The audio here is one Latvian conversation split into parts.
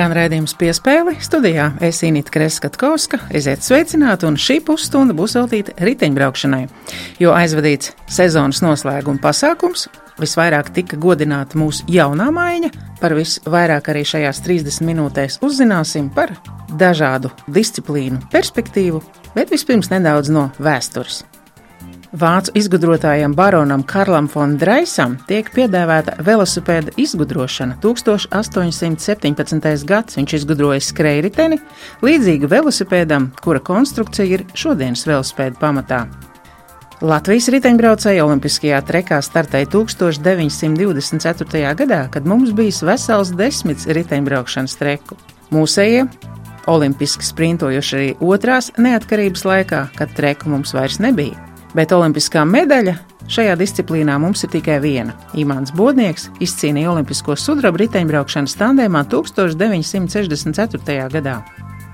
Skan redzējums piespēli studijā. Es Inīti Kreskatkovska, esiet sveicināti, un šī pusstunda būs veltīta riteņbraukšanai, jo aizvadīts sezonas noslēguma pasākums visvairāk tika godināta mūsu jaunā maiņa. Par visvairāk arī šajās 30 minūtēs uzzināsim par dažādu disciplīnu perspektīvu, bet vispirms nedaudz no vēstures. Vācu izgudrotājam baronam Karlam von Dreisam tiek piedāvāta velosipēda izgudrošana. 1817. gads viņš izgudroja skrejriteni, līdzīgu velosipēdam, kura konstrukcija ir šodienas velosipēda pamatā. Latvijas riteņbraucēji Olimpiskajā trekā startēja 1924. gadā, kad mums bija vesels desmits riteņbraukšanas treku. Mūsējie olimpiski sprintojuši arī otrās neatkarības laikā, kad treku mums vairs nebija bet olimpiskā medaļa šajā disciplīnā mums ir tikai viena. Imants Bodnieks izcīnīja olimpisko sudraba riteņbraukšanas tandēmā 1964. gadā.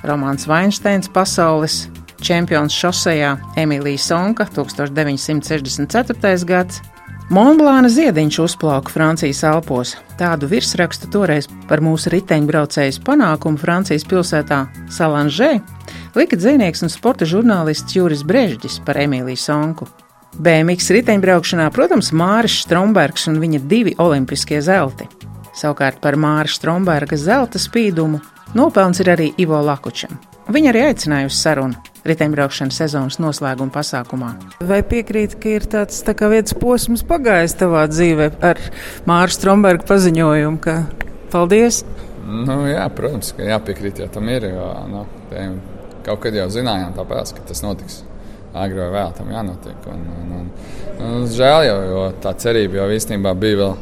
Romāns Vainsteins pasaules čempions šosejā Emīlija Sonka 1964. gads. Monblāna ziediņš uzplauka Francijas Alpos. Tādu virsrakstu toreiz par mūsu riteņbraucējas panākumu Francijas pilsētā Salanžē lika dzinieks un sporta žurnālists Juris Brežģis par Emīliju Sonku. BMX riteņbraukšanā, protams, Māris Strombergs un viņa divi olimpiskie zelti. Savukārt par Māra Stromberga zelta spīdumu nopelns ir arī Ivo Lakučam. Viņa arī aicināja uz sarunu riteņbraukšanas sezonas noslēguma pasākumā. Vai piekrīt, ka ir tāds tā kā viens posms pagājis tavā dzīvē ar Māra Stromberga paziņojumu, ka paldies? Nu, jā, protams, ka jāpiekrīt, ja tam ir. Jo, nu, kaut kad jau zinājām, tāpēc, ka tas notiks. Agri vai vēl tam jānotiek. Un, un, un, un, žēl jau, jo tā cerība jau īstenībā bija vēl,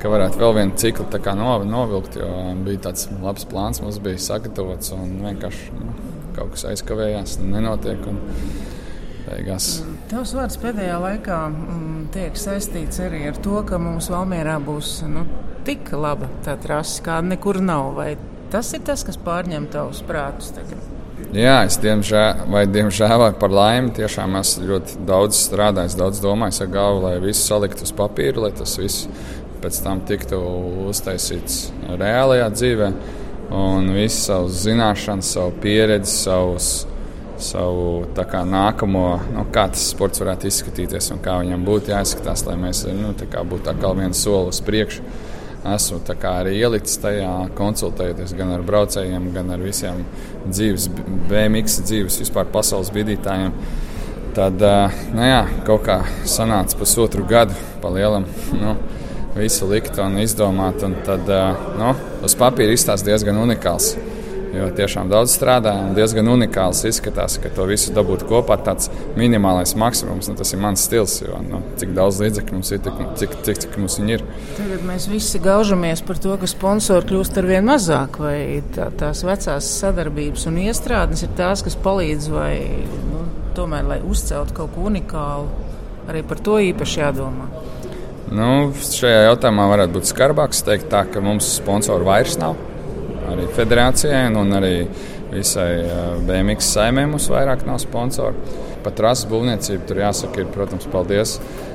ka varētu vēl vienu ciklu no, novilkt, jo bija tāds labs plāns, mums bija sagatavots un vienkārši nu, kaut kas aizkavējās, nenotiek. Un, beigās. Tavs vārds pēdējā laikā mm, tiek saistīts arī ar to, ka mums Valmjerā būs nu, tik laba tā trase, kāda nekur nav. Vai tas ir tas, kas pārņem tavus prātus tagad? Jā, es diemžēl, vai diemžēl, vai par laimi, tiešām esmu ļoti daudz strādājis, daudz domājis ar galvu, lai viss saliktu uz papīra, lai tas viss pēc tam tiktu uztaisīts reālajā dzīvē. Un visu savu zināšanu, savu pieredzi, savus, savu kā, nākamo, nu, kā tas sports varētu izskatīties un kā viņam būtu jāizskatās, lai mēs nu, būtu atkal viens solis uz priekšu esmu arī ielicis tajā, konsultējoties gan ar braucējiem, gan ar visiem dzīves, BMX dzīves, vispār pasaules bidītājiem. Tad nu jā, kaut kā sanāca pusotru gadu pa lielam. Nu, visu likt un izdomāt, un tad nu, uz papīra izstāsta diezgan unikāls. Jo tiešām daudz strādāja un diezgan unikāls izskatās, ka to visu dabūt kopā. Tāds minimālais maksimums, nu, tas ir mans stils. Jo, nu, cik daudz līdzekļu mums ir, cik, cik, cik mums ir. Tagad mēs visi gaužamies par to, ka sponsori kļūst ar vien mazāk, vai tā, tās vecās sadarbības un iestrādes ir tās, kas palīdz, vai nu, tomēr, lai uzceltu kaut ko unikālu, arī par to īpaši jādomā. Nu, šajā jautājumā varētu būt skarbāks teikt, tā, ka mums sponsoru vairs nav arī federācijai un arī visai BMX saimē mums vairāk nav sponsoru. Pat rases būvniecība tur jāsaka, ir, protams, paldies.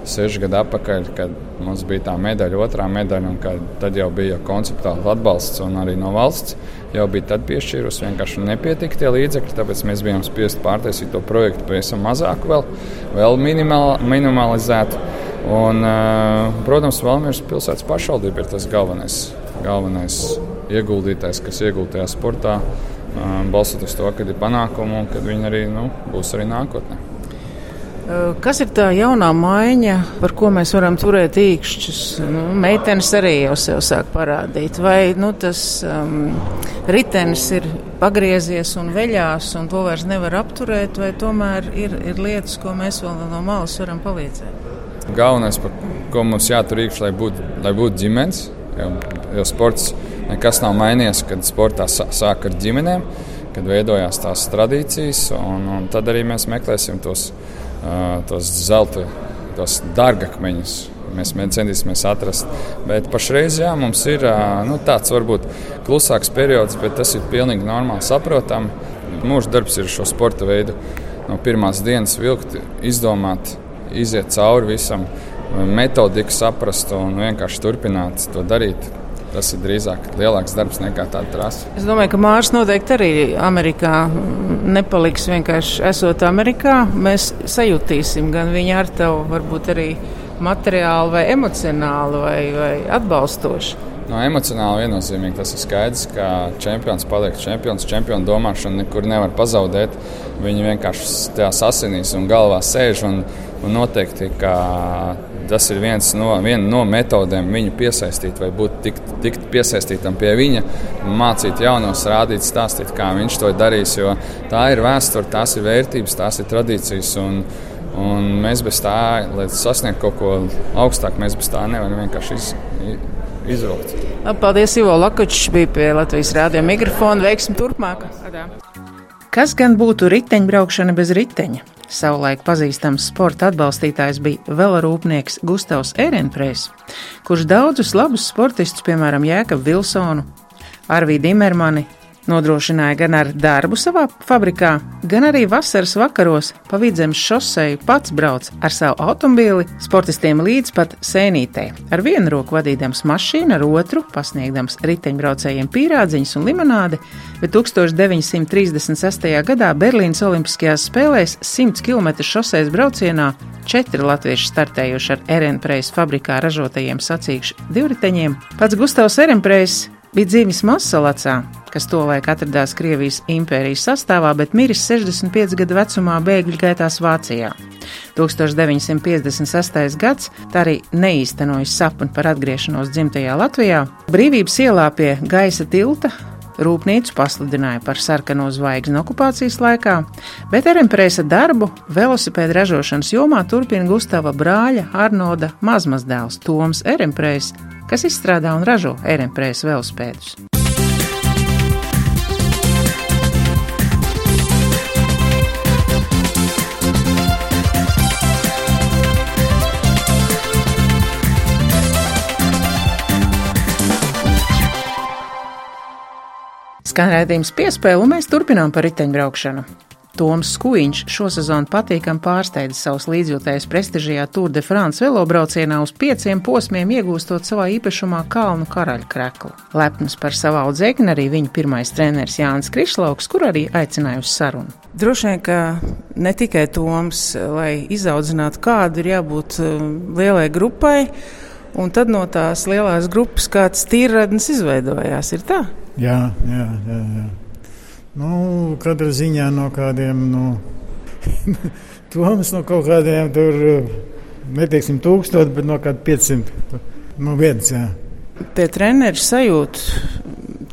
Seši gadi atpakaļ, kad mums bija tā medaļa, otrā medaļa, un tad jau bija konceptuāls atbalsts un arī no valsts jau bija tad piešķīrusi. Vienkārši nepietika tie līdzekļi, tāpēc mēs bijām spiest pārtaisīt to projektu pavisam mazāku, vēl, vēl minimal, minimalizētu. Un, protams, Valmīras pilsētas pašvaldība ir tas galvenais, galvenais ieguldītājs, kas ieguldīja sportā, balstoties to, ka ir panākumi un ka viņi arī nu, būs arī nākotnē. Kas ir tā jaunā maiņa, par ko mēs varam turēt īkšķus? Nu, meitenes arī jau sev sāk parādīt. Vai nu, tas um, ritenis ir pagriezies un veļās, un to vairs nevar apturēt, vai tomēr ir, ir lietas, ko mēs vēl no malas varam palīdzēt? Galvenais, par ko mums jātur īkšķi, lai būtu būt ģimenes, jo, jo sports nekas nav mainījies, kad sportā sāk ar ģimenēm, kad veidojās tās tradīcijas. Un, un tad arī mēs meklēsim tos, tos zelta, tos dārgakmeņus. Mēs centīsimies atrast. Bet pašreiz jā, mums ir nu, tāds varbūt klusāks periods, bet tas ir pilnīgi normāli saprotami. Mūsu darbs ir šo sporta veidu no pirmās dienas vilkt, izdomāt, iziet cauri visam, metodiku saprast un vienkārši turpināt to darīt tas ir drīzāk lielāks darbs nekā tāda trasa. Es domāju, ka Mārcis noteikti arī Amerikā nepaliks vienkārši esot Amerikā. Mēs sajutīsim gan viņa ar tevu, varbūt arī materiāli vai emocionāli vai, vai atbalstoši. No emocionāli viennozīmīgi tas ir skaidrs, ka čempions paliek čempions. Čempionu domāšanu nekur nevar pazaudēt. Viņi vienkārši tajā asinīs un galvā sēž. Un, un noteikti tas ir viens no, viena no metodēm viņu piesaistīt vai būt tikt, tikt piesaistītam pie viņa, mācīt jaunos, rādīt, stāstīt, kā viņš to darīs. Jo tā ir vēsture, tās ir vērtības, tās ir tradīcijas. Un, un mēs bez tā, lai sasniegtu kaut ko augstāku, mēs bez tā nevaram vienkārši izdarīt izvilkt. Paldies, Ivo Lakučs bija pie Latvijas rādio mikrofona. Veiksim turpmāk. Kas gan būtu riteņbraukšana bez riteņa? Savulaik pazīstams sporta atbalstītājs bija velerūpnieks Gustavs Ehrenpreis, kurš daudzus labus sportistus, piemēram, Jēkabu Vilsonu, Arvīdu Imermani, Nodrošināja gan ar darbu savā fabrikā, gan arī vasaras vakaros pa vidzemes šoseju pats brauc ar savu automobīli sportistiem līdz pat sēnītē. Ar vienu roku vadīdams mašīnu, ar otru pasniegdams riteņbraucējiem pīrādziņus un limonādi, bet 1936. gadā Berlīnas Olimpiskajās spēlēs 100 km šosejas braucienā četri latvieši startējuši ar Erenpreis fabrikā ražotajiem sacīkšu divriteņiem. Pats Gustavs Erenpreis bija dzīvis Masalacā, kas tolaik atradās Krievijas impērijas sastāvā, bet miris 65 gadu vecumā bēgļu gaitās Vācijā. 1956. gads tā arī neīstenoja sapni par atgriešanos dzimtajā Latvijā. Brīvības ielā pie gaisa tilta Rūpnīcu pasludināja par sarkano zvaigzni okupācijas laikā, bet Eremprēsa darbu velosipēdu ražošanas jomā turpina Gustava brāļa Arnolda mazmazdēls Toms Eremprēs, kas izstrādā un ražo Eremprēsa velosipēdus. Skan redzējums piespēle, un mēs turpinām par riteņbraukšanu. Toms Skuiņš šosezon patīkami pārsteidza savus līdzjūtējus prestižajā Tour de France velobraucienā uz pieciem posmiem, iegūstot savā īpašumā kalnu karaļa kreklu. Lepns par savu audzēkni arī viņa pirmais treneris Jānis Krišlauks, kur arī aicināja uz sarunu. Droši vien, ka ne tikai Toms, lai izaudzinātu kādu, ir jābūt um, lielai grupai, un tad no tās lielās grupas kāds tīradnis izveidojās. Ir tā? Jā, jā, jā. jā. Nu, katrā ziņā no kādiem, nu, Toms no kaut kādiem tur, neteiksim, tūkstoši, bet no kādiem 500. Nu, viens, jā. Pie treneru sajūta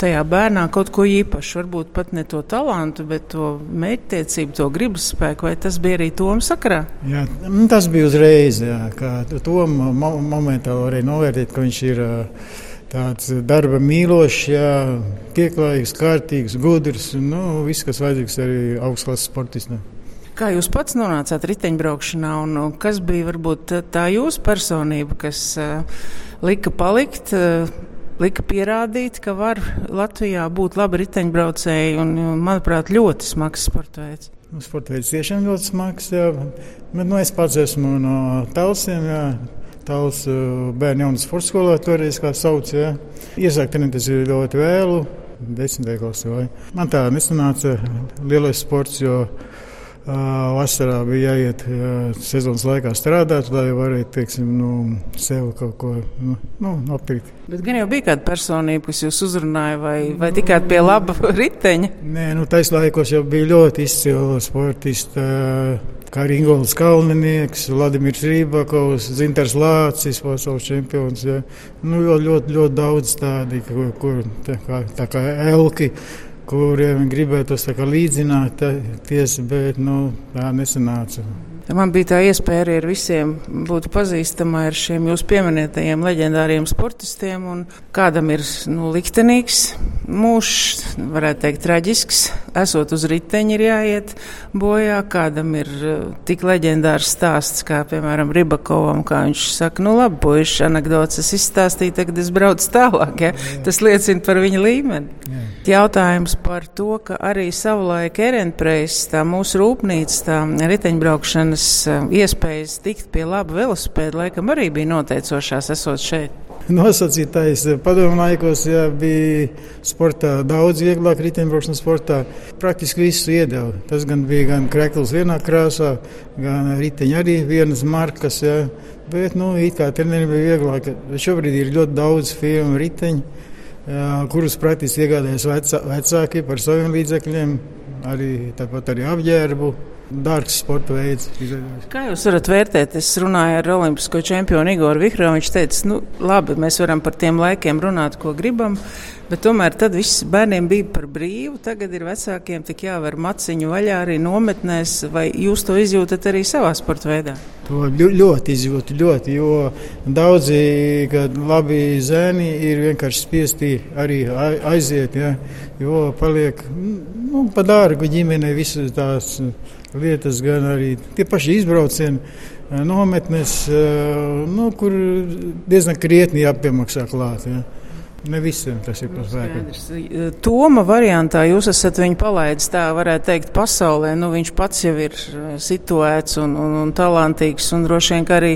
tajā bērnā kaut ko īpašu, varbūt pat ne to talantu, bet to mērķtiecību, to gribas spēku, vai tas bija arī Toms sakarā? Jā, nu, tas bija uzreiz, jā, kā Tom momentā varēja novērtēt, ka viņš ir uh, tāds darba mīlošs, jā, pieklājīgs, kārtīgs, gudrs. Nu, viss, kas vajadzīgs arī augstklases sportistam. Kā jūs pats nonācāt riteņbraukšanā, un kas bija varbūt tā jūsu personība, kas uh, lika palikt, uh, lika pierādīt, ka var Latvijā būt labi riteņbraucēji un, manuprāt, ļoti smags sporta veids? Nu, sporta veids tiešām ļoti smags, jā. bet nu, es pats esmu no Talsiem. Jā. Tāls bērnu jaunas sporta skolā toreiz, kā sauc. Ja. Iesākt trenēties ļoti vēlu, desmitajā klasē. Man tā nesanāca lielais sports, jo uh, vasarā bija jāiet uh, sezonas laikā strādāt, lai varētu, teiksim, nu, sev kaut ko nu, nu, nopirkt. Bet gan jau bija kāda personība, kas jūs uzrunāja, vai, vai tikai pie laba riteņa? Nē, nu, taisa jau bija ļoti izcili sportisti. Uh, kā arī Ingūns Kalnieks, Vladimirs Rībakovs, Zintars Lācis, pasaules čempions. Ja. Nu, ļoti, ļoti, ļoti daudz tādi, kur, kur tā kā, tā kā elki kuriem gribētu līdzināt, tiesa, bet nu, tā nesanāca. Man bija tā iespēja arī ar visiem būt pazīstamai ar šiem jūsu pieminētajiem leģendāriem sportistiem. Kādam ir nu, liktenīgs mūžs, varētu teikt, traģisks. Esot uz riteņa, ir jāiet bojā. Kādam ir uh, tik leģendārs stāsts, kā piemēram Ribakovam, kā viņš saka, nu labi, puiši, anekdotas es izstāstīju, tagad es braucu tālāk. Ja? Tas liecina par viņa līmeni. Jā. Jautājums par to, ka arī savulaik Erenpreis, tā mūsu rūpnīca, tā riteņbraukšanas eh, iespējas tikt pie laba velosipēda, laikam arī bija noteicošās esot šeit. nosacītais. Padomu laikos jā, bija sportā daudz vieglāk, riteņbraukšanas sportā. Praktiski visu iedeva. Tas gan bija gan krekls vienā krāsā, gan riteņi arī vienas markas. Jā. Bet, nu, it kā treneriem bija vieglāk. Šobrīd ir ļoti daudz firmu riteņu, kurus praktiski iegādājas vecā, vecāki par saviem līdzekļiem, arī tāpat arī apģērbu dārgs sporta veids. Kā jūs varat vērtēt? Es runāju ar olimpisko čempionu Igoru Vikrovu. Viņš teica, nu, labi, mēs varam par tiem laikiem runāt, ko gribam. Bet tomēr tad viss bērniem bija par brīvu. Tagad ir vecākiem tik jāver maciņu vaļā arī nometnēs. Vai jūs to izjūtat arī savā sporta veidā? To ļoti izjūtu, ļoti. Jo daudzi labi zēni ir vienkārši spiesti arī aiziet. Ja, jo paliek nu, pa dārgu ģimenei visas tās lietas, gan arī tie paši izbraucieni, nometnes, eh, nu, kur diezgan krietni jāpiemaksā klāt. Ja. Ne visiem tas ir par spēku. Toma variantā jūs esat viņu palaidis tā, varētu teikt, pasaulē. Nu, viņš pats jau ir eh, situēts un, un, un talantīgs un droši vien arī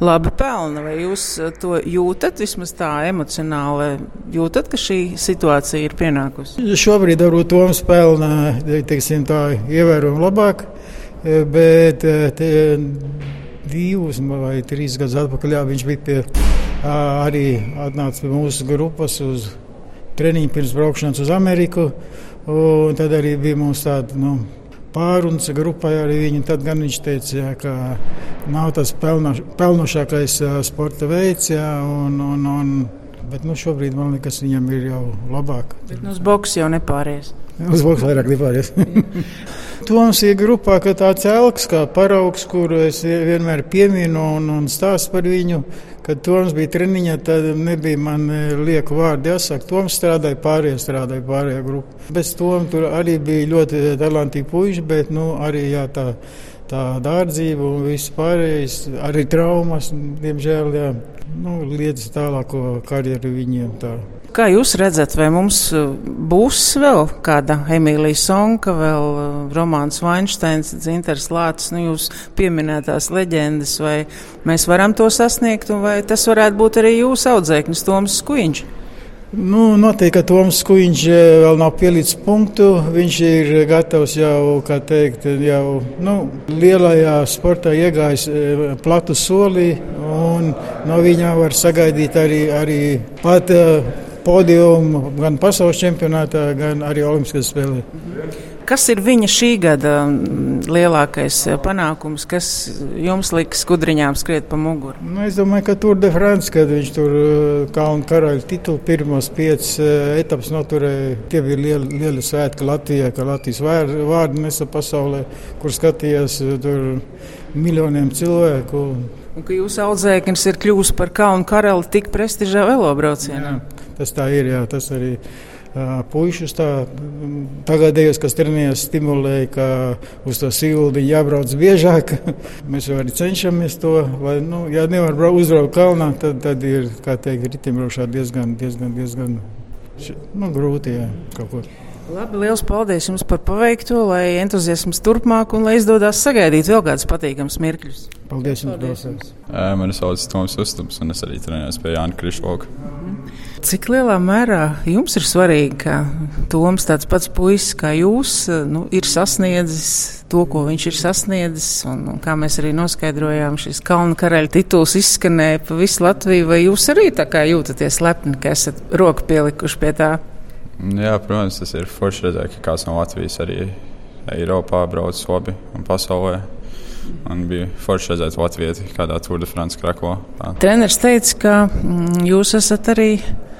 labi pelna. Vai jūs to jūtat vismaz tā emocionāli? Jūtat, ka šī situācija ir pienākusi? Šobrīd varbūt Toms pelna, teiksim tā, ievērojami labāk. Bet divus vai trīs gadus atpakaļ jā, viņš bija pie, arī atnāca pie mūsu grupas uz treniņu pirms braukšanas uz Ameriku. Tad arī bija mums tāda nu, pārunas grupai arī viņu. Tad gan viņš teica, jā, ka nav tas pelno, pelnošākais sporta veids. Jā, un, un, un, bet nu, šobrīd man liekas, viņam ir jau labāk. Bet nu, uz boks jau nepāries. Uz boks vairāk nepāries. Toms ir grupā, ka tāds elks kā paraugs, kuru es vienmēr pieminu un, un stāstu par viņu. Kad Toms bija treniņā, tad nebija man e, lieku vārdu jāsaka. Toms strādāja pārējie, strādāja pārējā grupā. Bez Toma tur arī bija ļoti talantīgi puiši, bet nu, arī jā, tā, tā dārdzība un viss pārējais, arī traumas, diemžēl, jā, nu, liedz tālāko karjeru viņiem. Tā. Kā jūs redzat, vai mums uh, būs vēl kāda Emīlija Sonka, vēl uh, Romāns Vainsteins, Dzinters Lācis, nu jūs pieminētās leģendas, vai mēs varam to sasniegt, un vai tas varētu būt arī jūsu audzēknis Toms Skuiņš? Nu, noteikti, ka Toms Skuiņš uh, vēl nav pielicis punktu. Viņš ir gatavs jau, kā teikt, jau nu, lielajā sportā iegājis platu solī, un no viņa var sagaidīt arī, arī pat podiumu gan pasaules čempionātā, gan arī Olimpiskajās spēlēs. Kas ir viņa šī gada mm, lielākais eh, panākums, kas jums liks skudriņām skriet pa muguru? Nu, es domāju, ka Tour de France, kad viņš tur eh, kalnu karaļa titulu pirmos piecas eh, etapas noturēja, tie bija lieli, lieli svētki Latvijā, ka Latvijas vārdu nesa pasaulē, kur skatījās tur miljoniem cilvēku. Un ka jūsu audzēknis ir kļuvis par kalnu karali tik prestižā velobraucienā. Jā. Tas tā ir, jā, tas arī uh, puišus tā tagadējos, kas trenējās, stimulēja, ka uz to sildi jābrauc biežāk. Mēs jau arī cenšamies to, lai, nu, ja nevar uzbraukt kalnā, tad, tad ir, kā teikt, ritimbraukšā diezgan, diezgan, diezgan nu, grūti, jā, kaut ko. Labi, liels paldies jums par paveikto, lai entuziasms turpmāk un lai izdodas sagaidīt vēl kādus patīkamus mirkļus. Paldies jums! Paldies jums. Mani sauc Toms Ustups un es arī trenējos pie Jāna Krišvoka. Cik lielā mērā jums ir svarīgi, ka Toms, tāds pats puisis kā jūs, nu, ir sasniedzis to, ko viņš ir sasniedzis? Un, un kā mēs arī noskaidrojām, šis kalnu karaļa tituls izskanēja pa visu Latviju, vai jūs arī tā kā jūtaties lepni, ka esat roku pielikuši pie tā? Jā, protams, tas ir forši redzēt, ka kāds no Latvijas arī Eiropā brauc labi un pasaulē. Man bija forši redzēt Latviju kādā Tour de France krako. Treneris teica, ka mm, jūs esat arī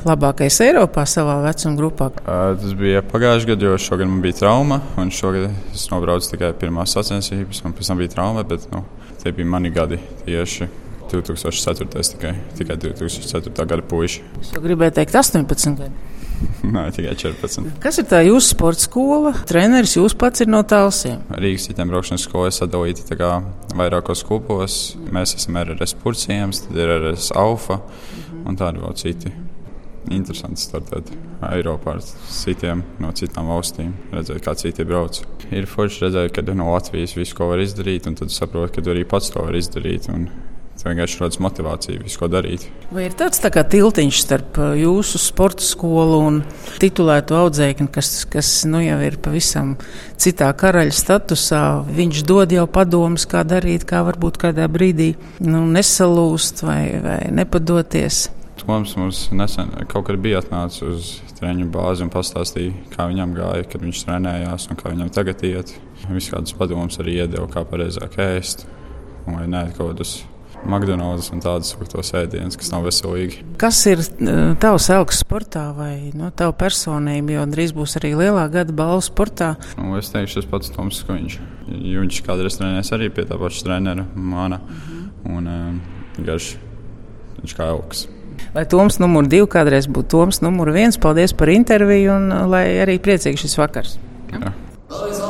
labākais Eiropā savā vecuma grupā. Uh, tas bija pagājušajā gadā, jo šogad man bija trauma. Šogad es nobraucu tikai pirmās sacensības, un pēc tam bija trauma. Bet nu, tie bija mani gadi tieši. 2004. tikai, tikai 2004. gada puiši. Jūs gribējāt teikt 18 gadu? Nē, tikai 14. Kas ir tā jūsu sporta skola? Treneris jūs pats ir no tālsiem. Rīgas citiem braukšanas skolas sadalīta vairākos kopos. Mēs esam RRS Purcījums, tad ir RRS Alfa un tādi vēl citi. Interesanti startēt Eiropā ar citiem no citām valstīm, redzēt, kā citi brauc. Ir forši redzēt, ka no Latvijas visu ko var izdarīt, un tad saprot, ka arī pats to var izdarīt. Un Tā vienkārši rodas motivācija visu ko darīt. Vai ir tāds tā tiltiņš starp uh, jūsu sporta skolu un titulēto audzēkni, kas, kas nu jau ir pavisam citā karaļa statusā? Viņš dod jau padomus, kā darīt, kā varbūt kādā brīdī nu, nesalūst vai, vai nepadoties. Toms mums nesen kaut kad bija atnācis uz treniņu bāzi un pastāstīja, kā viņam gāja, kad viņš trenējās un kā viņam tagad iet. Viņš kādus padomus arī iedeva, kā pareizāk ēst vai nē, kaut kādus McDonald's un tādas tos ēdienas, kas nav veselīgi. Kas ir uh, tavs augs sportā vai no tava personība, jo drīz būs arī lielā gada balva sportā? Nu, es teikšu, tas pats Toms Skuņš. Viņš kādreiz trenēs arī pie tā paša trenera, mana. Mm -hmm. Un um, garš, viņš kā augs. Lai Toms numur divi kādreiz būtu Toms numur viens, paldies par interviju un lai arī priecīgs šis vakars. Ja? Jā.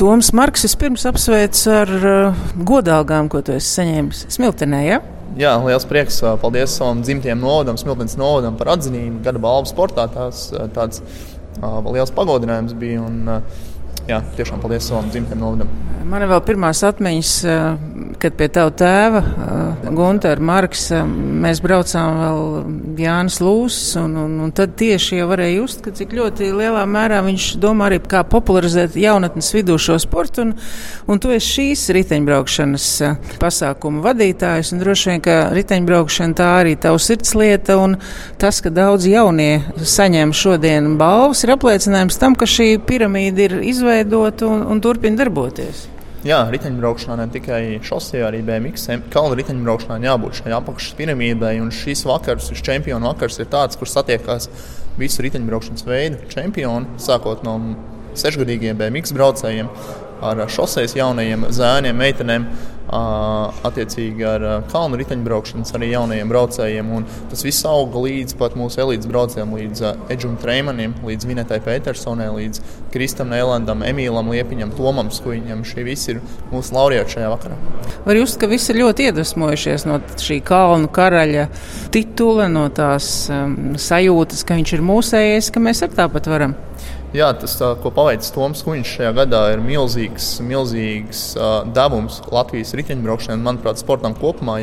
Toms Marks vispirms apsveic ar uh, godalgām, ko tu esi saņēmis Smiltenē. Ja? Jā, liels prieks. Paldies savam dzimtajam novadam, Smiltenes novadam par atzinību. Gada balvu sportā tās tāds uh, liels pagodinājums bija. Un, uh, jā, tiešām paldies savam dzimtajam novadam. Man ir vēl pirmās atmiņas, kad pie tava tēva, Gunter Marks, mēs braucām vēl Jānis Lūsis, un, un, un tad tieši jau varēja just, ka cik ļoti lielā mērā viņš domā arī kā popularizēt jaunatnes vidū šo sportu, un, un tu esi šīs riteņbraukšanas pasākuma vadītājs, un droši vien, ka riteņbraukšana tā arī tavs sirdslieta, un tas, ka daudz jaunie saņem šodien balvas, ir apliecinājums tam, ka šī piramīda ir izveidota un, un turpina darboties. Jā, riteņbraukšanā ne tikai šosejā, arī BMX. Kalnu riteņbraukšanā jābūt šai apakšas piramīdai. Un šis vakars, šis čempionu vakars, ir tāds, kur satiekās visu riteņbraukšanas veidu čempioni, sākot no sešgadīgiem BMX braucējiem, ar šoseis jaunajiem zēniem, meitenēm, attiecīgi ar kalnu riteņbraukšanas arī jaunajiem braucējiem. Un tas viss auga līdz pat mūsu elites braucējiem, līdz Edžam Treimanim, līdz Vinetai Petersonai, līdz Kristam Nēlandam, Emīlam Liepiņam, Tomam Skuiņam. Šie visi ir mūsu laureāti šajā vakarā. Var just, ka visi ir ļoti iedvesmojušies no šī kalnu karaļa titula, no tās um, sajūtas, ka viņš ir mūsējais, ka mēs arī tāpat varam. Jā, tas, ko paveicis Toms Kuņš šajā gadā, ir milzīgs, milzīgs devums Latvijas riteņbraukšanai un, manuprāt, sportam kopumā.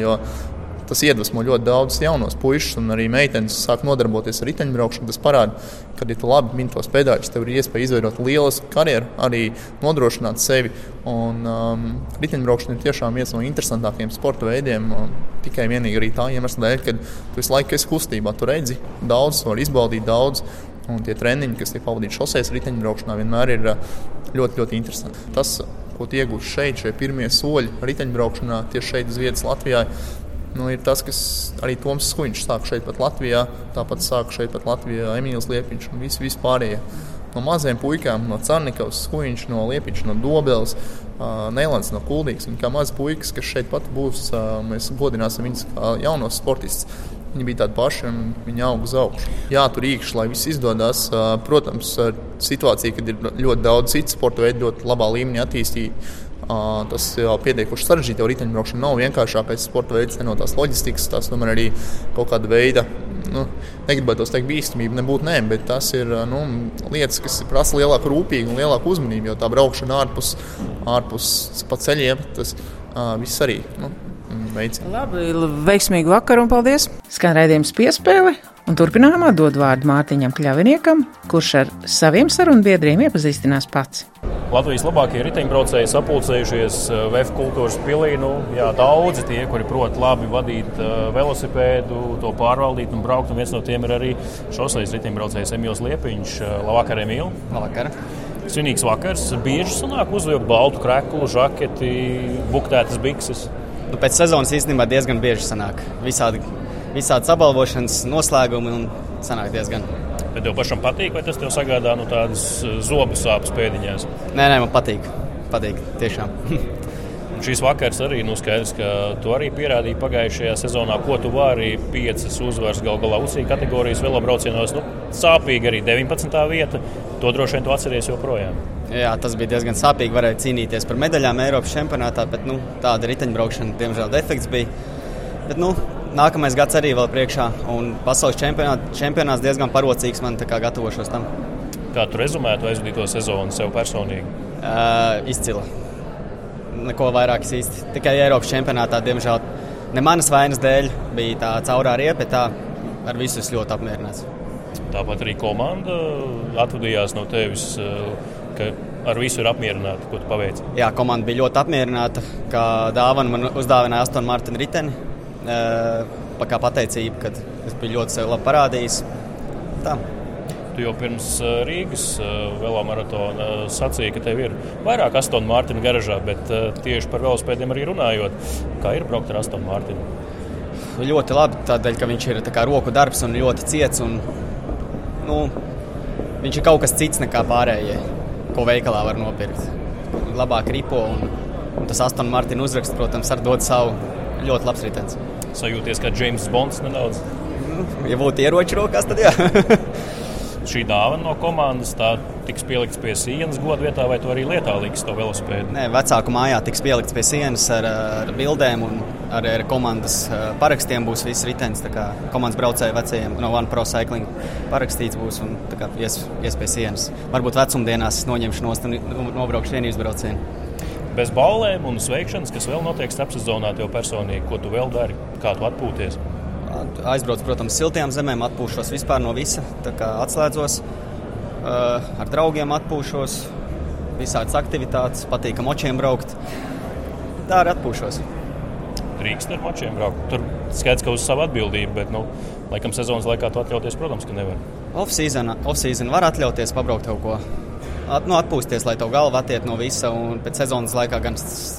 Tas iedvesmo ļoti daudzus jaunos puikas, un arī meitenes sāk nodarboties ar riteņbraukšanu. Tas parāda, ka, ja tu labi mini tos pedāļus, tev ir iespēja izveidot lielisku karjeru, arī nodrošināt sevi. Un, um, riteņbraukšana ir tiešām viens no interesantākajiem sporta veidiem. Tikai vienīgi arī tā iemesla dēļ, ka tu visu laiku esi kustībā. Tu redzi daudz, vari izbaudīt daudz. Un tie treniņi, kas tiek pavadīti šoseis riteņbraukšanā, vienmēr ir ļoti, ļoti interesanti. Tas, ko iegūst šeit, šie pirmie soļi riteņbraukšanā, tieši šeit uz vietas Latvijā, nu, ir tas, kas arī Toms Skuņš sāk šeit pat Latvijā, tāpat sāk šeit pat Latvijā Emīls Liepiņš un visi vispārējie. No maziem puikām, no Cārnikovas, Skuņš, no Liepiņš, no Dobeles, uh, Nēlands, no Kuldīgas. Kā mazi puikas, kas šeit pat būs, uh, mēs godināsim viņus kā jaunos sportistus. Viņi bija tādi paši un viņi auga uz augšu. Jā, tur īkšķi, lai viss izdodas. Protams, situācija, kad ir ļoti daudz citu sporta veidu, ļoti labā līmenī attīstīti. Tas jau pietiekuši sarežģīti. Jau riteņbraukšana nav vienkāršākais sporta veids, no tās loģistikas, tas tomēr arī kaut kāda veida. Nu, negribētu teikt, bīstamība nebūtu nē, bet tas ir nu, lietas, kas prasa lielāku rūpību un lielāku uzmanību. Jo tā braukšana ārpus, ārpus pa ceļiem, tas viss arī. Nu, veicina. Labi, veiksmīgu vakaru un paldies! Skan raidījums piespēle. Un turpinājumā dod vārdu Mārtiņam Kļaviniekam, kurš ar saviem sarunbiedriem iepazīstinās pats. Latvijas labākie riteņbraucēji sapulcējušies eh, VF kultūras pilī. Nu, jā, daudzi tie, kuri prot labi vadīt uh, velosipēdu, to pārvaldīt un braukt. Un viens no tiem ir arī šoseis riteņbraucējs Emīls Liepiņš. Eh, labvakar, Emīl! Labvakar! Svinīgs vakars. Bieži sanāk uzvilkt baltu kreklu, žaketi, buktētas bikses. Nu, pēc sezonas īstenībā diezgan bieži sanāk. Visādi, visādi apbalvošanas, noslēgumi un sanāk diezgan. Bet tev pašam patīk, vai tas tev sagādā nu, tādas eh, zobu sāpes pēdiņās? Nē, nē, man patīk. Patīk, tiešām. Un šīs vakars arī nu, skaidrs, ka tu arī pierādīji pagājušajā sezonā, ko tu vari. Piecas uzvaras gal galā UCI kategorijas velobraucienos. Nu, sāpīgi arī 19. vieta. To droši vien tu atceries joprojām. Jā, tas bija diezgan sāpīgi. Varēja cīnīties par medaļām Eiropas čempionātā, bet nu, tāda riteņbraukšana, diemžēl, defekts bija. Bet, nu, nākamais gads arī vēl priekšā, un pasaules čempionāt, čempionāts diezgan parocīgs man gatavošos tam. Kā tu rezumētu aizvadīto sezonu sev personīgi? Uh, izcila. neko vairāk īsti. Tikai Eiropas čempionātā, diemžēl, ne manas vainas dēļ bija tā caurā riepa, bet tā ar visu es ļoti apmierināts. Tāpat arī komanda atvadījās no tevis, ka ar visu ir apmierināta, ko tu paveici. Jā, komanda bija ļoti apmierināta, ka dāvana man uzdāvināja Astonu Martinu Riteni. Kā pateicība, ka es biju ļoti sevi labi parādījis. Tā. Tu jau pirms Rīgas velomaratona sacīji, ka tev ir vairāk Astonu Mārtiņu garažā, bet tieši par velospēdiem arī runājot, kā ir braukt ar Astonu Mārtiņu? Ļoti labi, tādēļ, ka viņš ir kā, roku darbs un ļoti ciets. Un, nu, viņš ir kaut kas cits nekā pārējie, ko veikalā var nopirkt. Labāk ripo un, un tas Astonu Mārtiņu uzraksts, protams, ar dod savu ļoti labs ritenis. Sajūties kā James Bonds nedaudz? Ja būtu ieroči rokās, tad jā. šī dāvana no komandas tiks pielikts pie sienas godu vietā, vai tu arī lietā liks to velosipēdu? Nē, vecāku mājā tiks pielikts pie sienas ar, ar bildēm un ar, ar komandas parakstiem būs viss ritenis. Komandas braucēji vecajiem no One Pro Cycling parakstīts būs un kā, ies, ies pie sienas. Varbūt vecumdienās noņemšu nost un nobraukšu vienības braucienu. Bez ballēm un sveikšanas, kas vēl notiek starpsezonā, tev personīgi, ko tu vēl dari, kā tu atpūties? Aizbraucu, protams, siltajām zemēm, atpūšos vispār no visa. Atslēdzos, ar draugiem atpūšos, visādas aktivitātes, patīk ar močiem braukt. Tā arī atpūšos. Drīkst ar močiem braukt. Tur skaidrs, ka uz savu atbildību, bet, nu, laikam, sezonas laikā to atļauties, protams, ka nevar. Off-season off var atļauties pabraukt kaut ko. At, nu, atpūsties, lai to galva attiek no visa, un pēc sezonas laikā gan,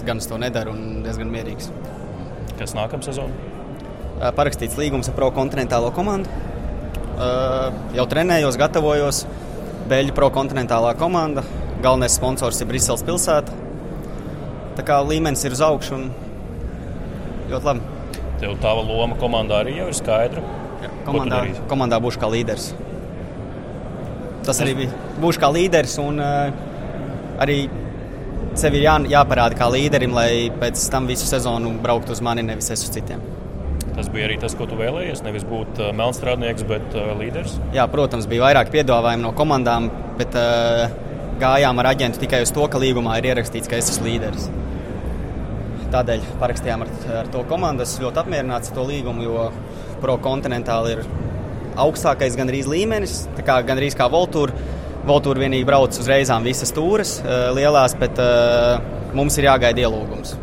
gan to nedara un diezgan mierīgs. Kas nākamā sezona? Parakstīts līgums ar pro-kontinentālo komandu. Jau trenējos, gatavojos. Beļģu pro-kontinentālā komanda. Galvenais sponsors ir Briseles pilsēta. Tā kā līmenis ir uz augšu un ļoti labi. Tev tā loma komandā arī jau ir skaidra. Jā, komandā, komandā būšu kā līderis. Tas arī bija. Būšu kā līderis un uh, arī sevi jā, jāparāda kā līderim, lai pēc tam visu sezonu brauktu uz mani, nevis es uz citiem. Tas bija arī tas, ko tu vēlējies. Nevis būt uh, melnstrādnieks, bet uh, līderis. Jā, protams, bija vairāk piedāvājumu no komandām, bet uh, gājām ar aģentu tikai uz to, ka līgumā ir ierakstīts, ka es esmu līderis. Tādēļ parakstījām ar, ar to komandu. Es ļoti apmierināts ar to līgumu, jo pro-kontinentāli ir augstākais gandrīz līmenis, kā gandrīz kā Voltūra. Voltūra vienīgi brauc uz reizām visas stūres, lielās, bet mums ir jāgaida ielūgums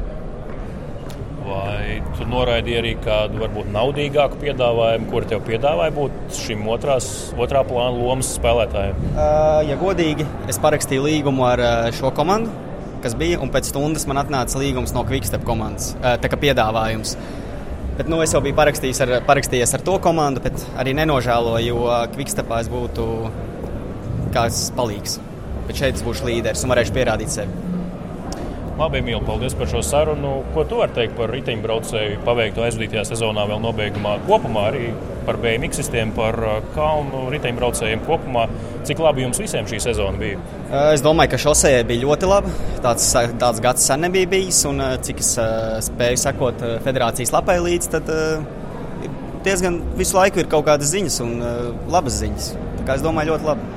tu noraidīji arī kādu varbūt naudīgāku piedāvājumu, kur tev piedāvāja būt šim otrās, otrā plāna lomas spēlētājiem? Uh, ja godīgi, es parakstīju līgumu ar šo komandu, kas bija, un pēc stundas man atnāca līgums no Quickstep komandas, tā kā piedāvājums. Bet, nu, es jau biju parakstījis ar, parakstījies ar to komandu, bet arī nenožēloju, jo Quickstepā es būtu kāds palīgs. Bet šeit es būšu līderis un varēšu pierādīt sevi. Labi, Emīl, paldies par šo sarunu. Ko tu vari teikt par riteņbraucēju paveikto aizvadītajā sezonā, vēl nobeigumā kopumā arī par BMW sistēmu, par uh, kalnu riteņbraucējiem kopumā? Cik labi jums visiem šī sezona bija? Uh, es domāju, ka šosejai bija ļoti labi. Tāds, tāds gads sen nebija bijis, un uh, cik es spēju sekot federācijas lapai līdzi, tad diezgan visu laiku ir kaut kādas ziņas un labas ziņas. Tā kā es domāju, ļoti labi.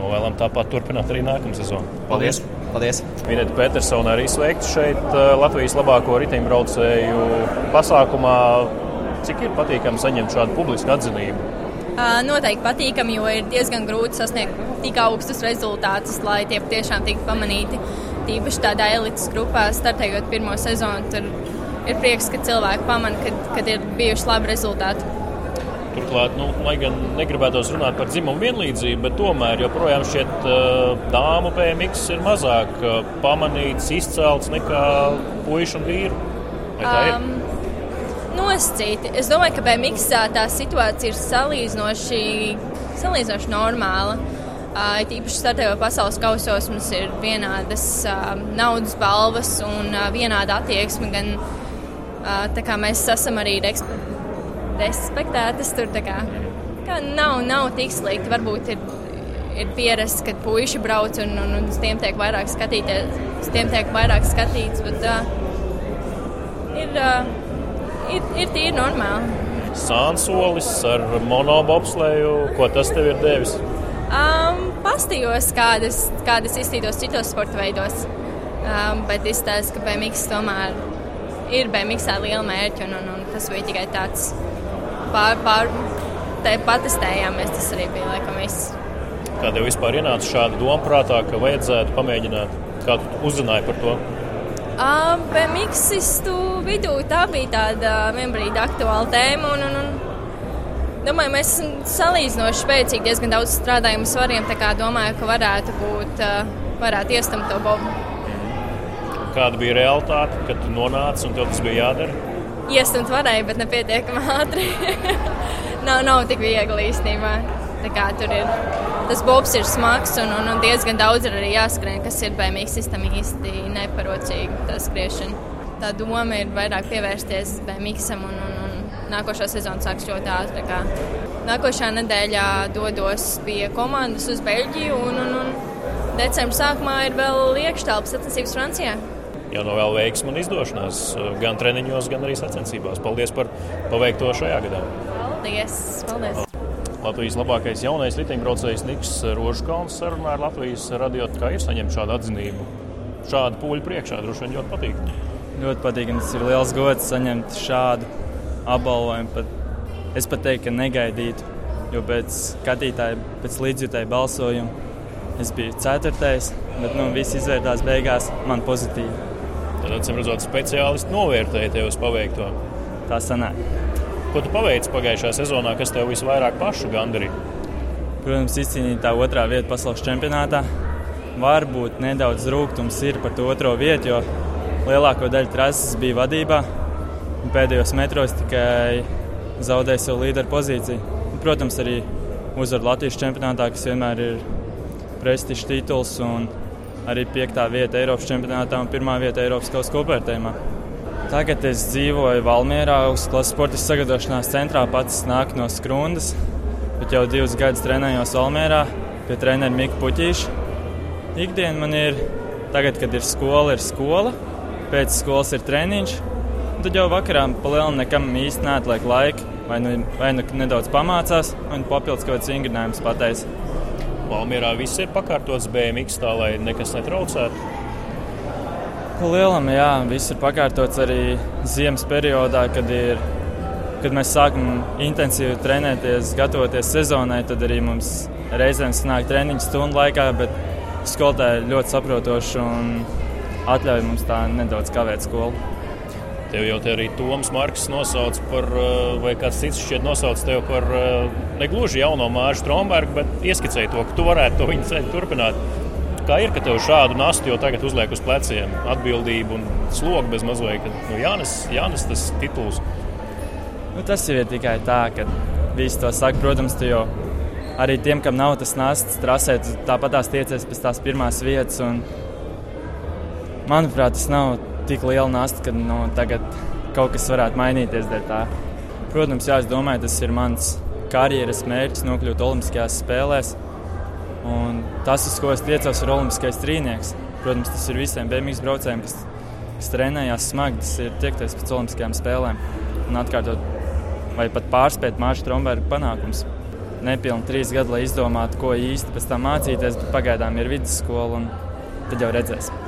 Novēlam tāpat turpināt arī nākamā sezona. Paldies! Paldies. Paldies! Minēta Petersona arī sveikta šeit uh, Latvijas labāko riteņbraucēju pasākumā. Cik ir patīkami saņemt šādu publisku atzinību? Noteikti patīkami, jo ir diezgan grūti sasniegt tik augstus rezultātus, lai tie tiešām tiktu pamanīti. Tīpaši tādā elites grupā, startējot pirmo sezonu, tur ir prieks, ka cilvēki pamana, kad, kad ir bijuši labi rezultāti. Turklāt, nu, lai gan negribētos runāt par dzimumu vienlīdzību, bet tomēr joprojām šķiet, uh, dāmu PMX ir mazāk uh, pamanīts, izcelts nekā puikas un vīru. Um, nosacīti. Es domāju, ka PMX tā situācija ir salīdzinoši, salīdzinoši normāla. Uh, Tīpaši startējot pasaules kausos, mums ir vienādas uh, naudas balvas un uh, vienāda attieksme. Gan, uh, tā kā mēs esam arī respektētas. Tur kā, kā nav, nav tik slikti. Varbūt ir, ir pierasts, ka puiši brauc un, un, un uz tiem tiek vairāk skatīties, uz tiem tiek vairāk skatīts. Bet, uh, ir, uh, ir, ir tīri normāli. Sānsolis ar monobobslēju, ko tas tev ir devis? Um, pastījos, kādas, kādas izstītos citos sporta veidos. Um, bet izstāsta, ka BMX tomēr ir BMX liela mērķa, un, un, un tas bija tikai tāds pār, pār te patestējāmies. Tas arī bija laikam viss. Kā tev vispār ienāca šāda doma prātā, ka vajadzētu pamēģināt? Kā tu uzzināji par to? Uh, BMXistu vidū tā bija tāda vienbrīd aktuāla tēma. Un, un, un, Domāju, mēs esam salīdzinoši spēcīgi, diezgan daudz strādājam svariem. Tā kā domāju, ka varētu būt, varētu iestumt to bobu. Kāda bija realitāte, kad tu nonāci un tev tas bija jādara? Iestumt varēja, bet nepietiekami ātri. nav, nav tik viegli īstenībā. Tur ir tas bobs ir smags un, un, un diezgan daudz ir arī jāskrien, kas ir BMX sistēma īsti neparocīga tā skriešana. Tā doma ir vairāk pievērsties BMX-am un, un, un nākošā sezona sāks ļoti ātri. Nākošā nedēļā dodos pie komandas uz Beļģiju, un, un, un decembra sākumā ir vēl iekštelpas sacensības Francijā. Jau no vēl veiksmu un izdošanās, gan treniņos, gan arī sacensībās. Paldies par paveikto šajā gadā. Paldies! paldies. Latvijas labākais jaunais riteņbraucējs Niks Rožkalns sarunā ar Latvijas radio. Kā ir saņemt šādu atzinību? Šādu pūļu priekšā droši vien ļoti patīk. Ļoti patīkami. Tas ir liels gods saņemt šādu apbalvojumu. Pat, es pat teiktu, ka negaidītu, jo pēc skatītāja, pēc līdzjutēja balsojuma es biju ceturtais, bet nu, viss izvērtās beigās man pozitīvi. Tad, acīm redzot, speciālisti novērtēja tevis paveikto. Tā sanāk. Ko tu paveici pagājušajā sezonā, kas tev visvairāk pašu gandarīja? Protams, izcīnīt tā otrā vieta pasaules čempionātā. Varbūt nedaudz rūkums ir par to otro vietu, jo lielāko daļu trases bija vadībā pēdējos metros tikai zaudēja savu līderu pozīciju. Protams, arī uzvaru Latvijas čempionātā, kas vienmēr ir prestižs tituls, un arī piektā vieta Eiropas čempionātā un pirmā vieta Eiropas kausa kopvērtējumā. Tagad es dzīvoju Valmjerā, augstklases sporta sagatavošanās centrā. Pats nāku no Skrundas, bet jau divus gadus trenējos Valmjerā pie treneru Mika Puķīša. Ikdiena man ir, tagad, kad ir skola, ir skola, pēc skolas ir treniņš, Tad jau vakarā palielinām nekam īsti neatliek laika. Vai nu, vai nu nedaudz pamācās, vai nu papildus kaut kāds vingrinājums pateicis. Valmjerā viss ir pakārtots BMX tā, lai nekas netraucētu. Lielam, jā, viss ir pakārtots arī ziemas periodā, kad, ir, kad mēs sākam intensīvi trenēties, gatavoties sezonai. Tad arī mums reizēm sanāk treniņu stundu laikā, bet skolotāji ļoti saprotoši un atļauj mums tā nedaudz kavēt skolu. Tev jau te arī Toms Marks nosauc par, eh, vai kāds cits šķiet nosauc tevi par eh, negluži jauno Māšu Strombergu, bet ieskicēji to, ka tu varētu to viņa ceļu turpināt. Kā ir, ka tev šādu nastu jau tagad uzliek uz pleciem, atbildību un slogu bez mazliet, ka nu, Jānis, Jānis tas tituls? Nu, tas jau ir tikai tā, ka visi to saka. Protams, tu jau arī tiem, kam nav tas nasts, trasē, tāpat tās tiecies pēc tās pirmās vietas. Un, manuprāt, tas nav tik liela nasta, ka nu, tagad kaut kas varētu mainīties. Protams, jā, es domāju, tas ir mans karjeras mērķis nokļūt Olimpiskajās spēlēs. Un tas, uz ko es tiecos, ir Olimpiskais trīnieks. Protams, tas ir visiem BMX braucējiem, kas, kas trenējās smagi. Tas ir tiekties pēc Olimpiskajām spēlēm un atkārtot vai pat pārspēt Mārķa Stromberga panākumus. Nepilni trīs gadi, lai izdomātu, ko īsti pēc tam mācīties, bet pagaidām ir vidusskola un tad jau redzēsim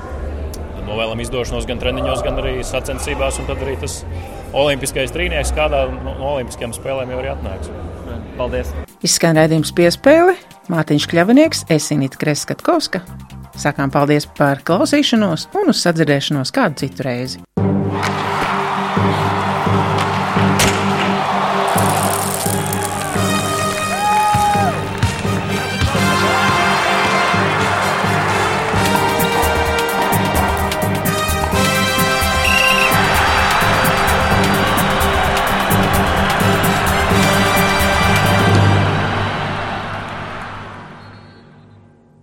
novēlam izdošanos gan treniņos, gan arī sacensībās. Un tad arī tas olimpiskais trīnieks kādā no olimpiskajām spēlēm jau ir atnāks. Paldies! Izskan redzējums piespēle Mārtiņš Kļavinieks, Esinīta Kreskatkovska. Sakām paldies par klausīšanos un uz sadzirdēšanos kādu citu reizi.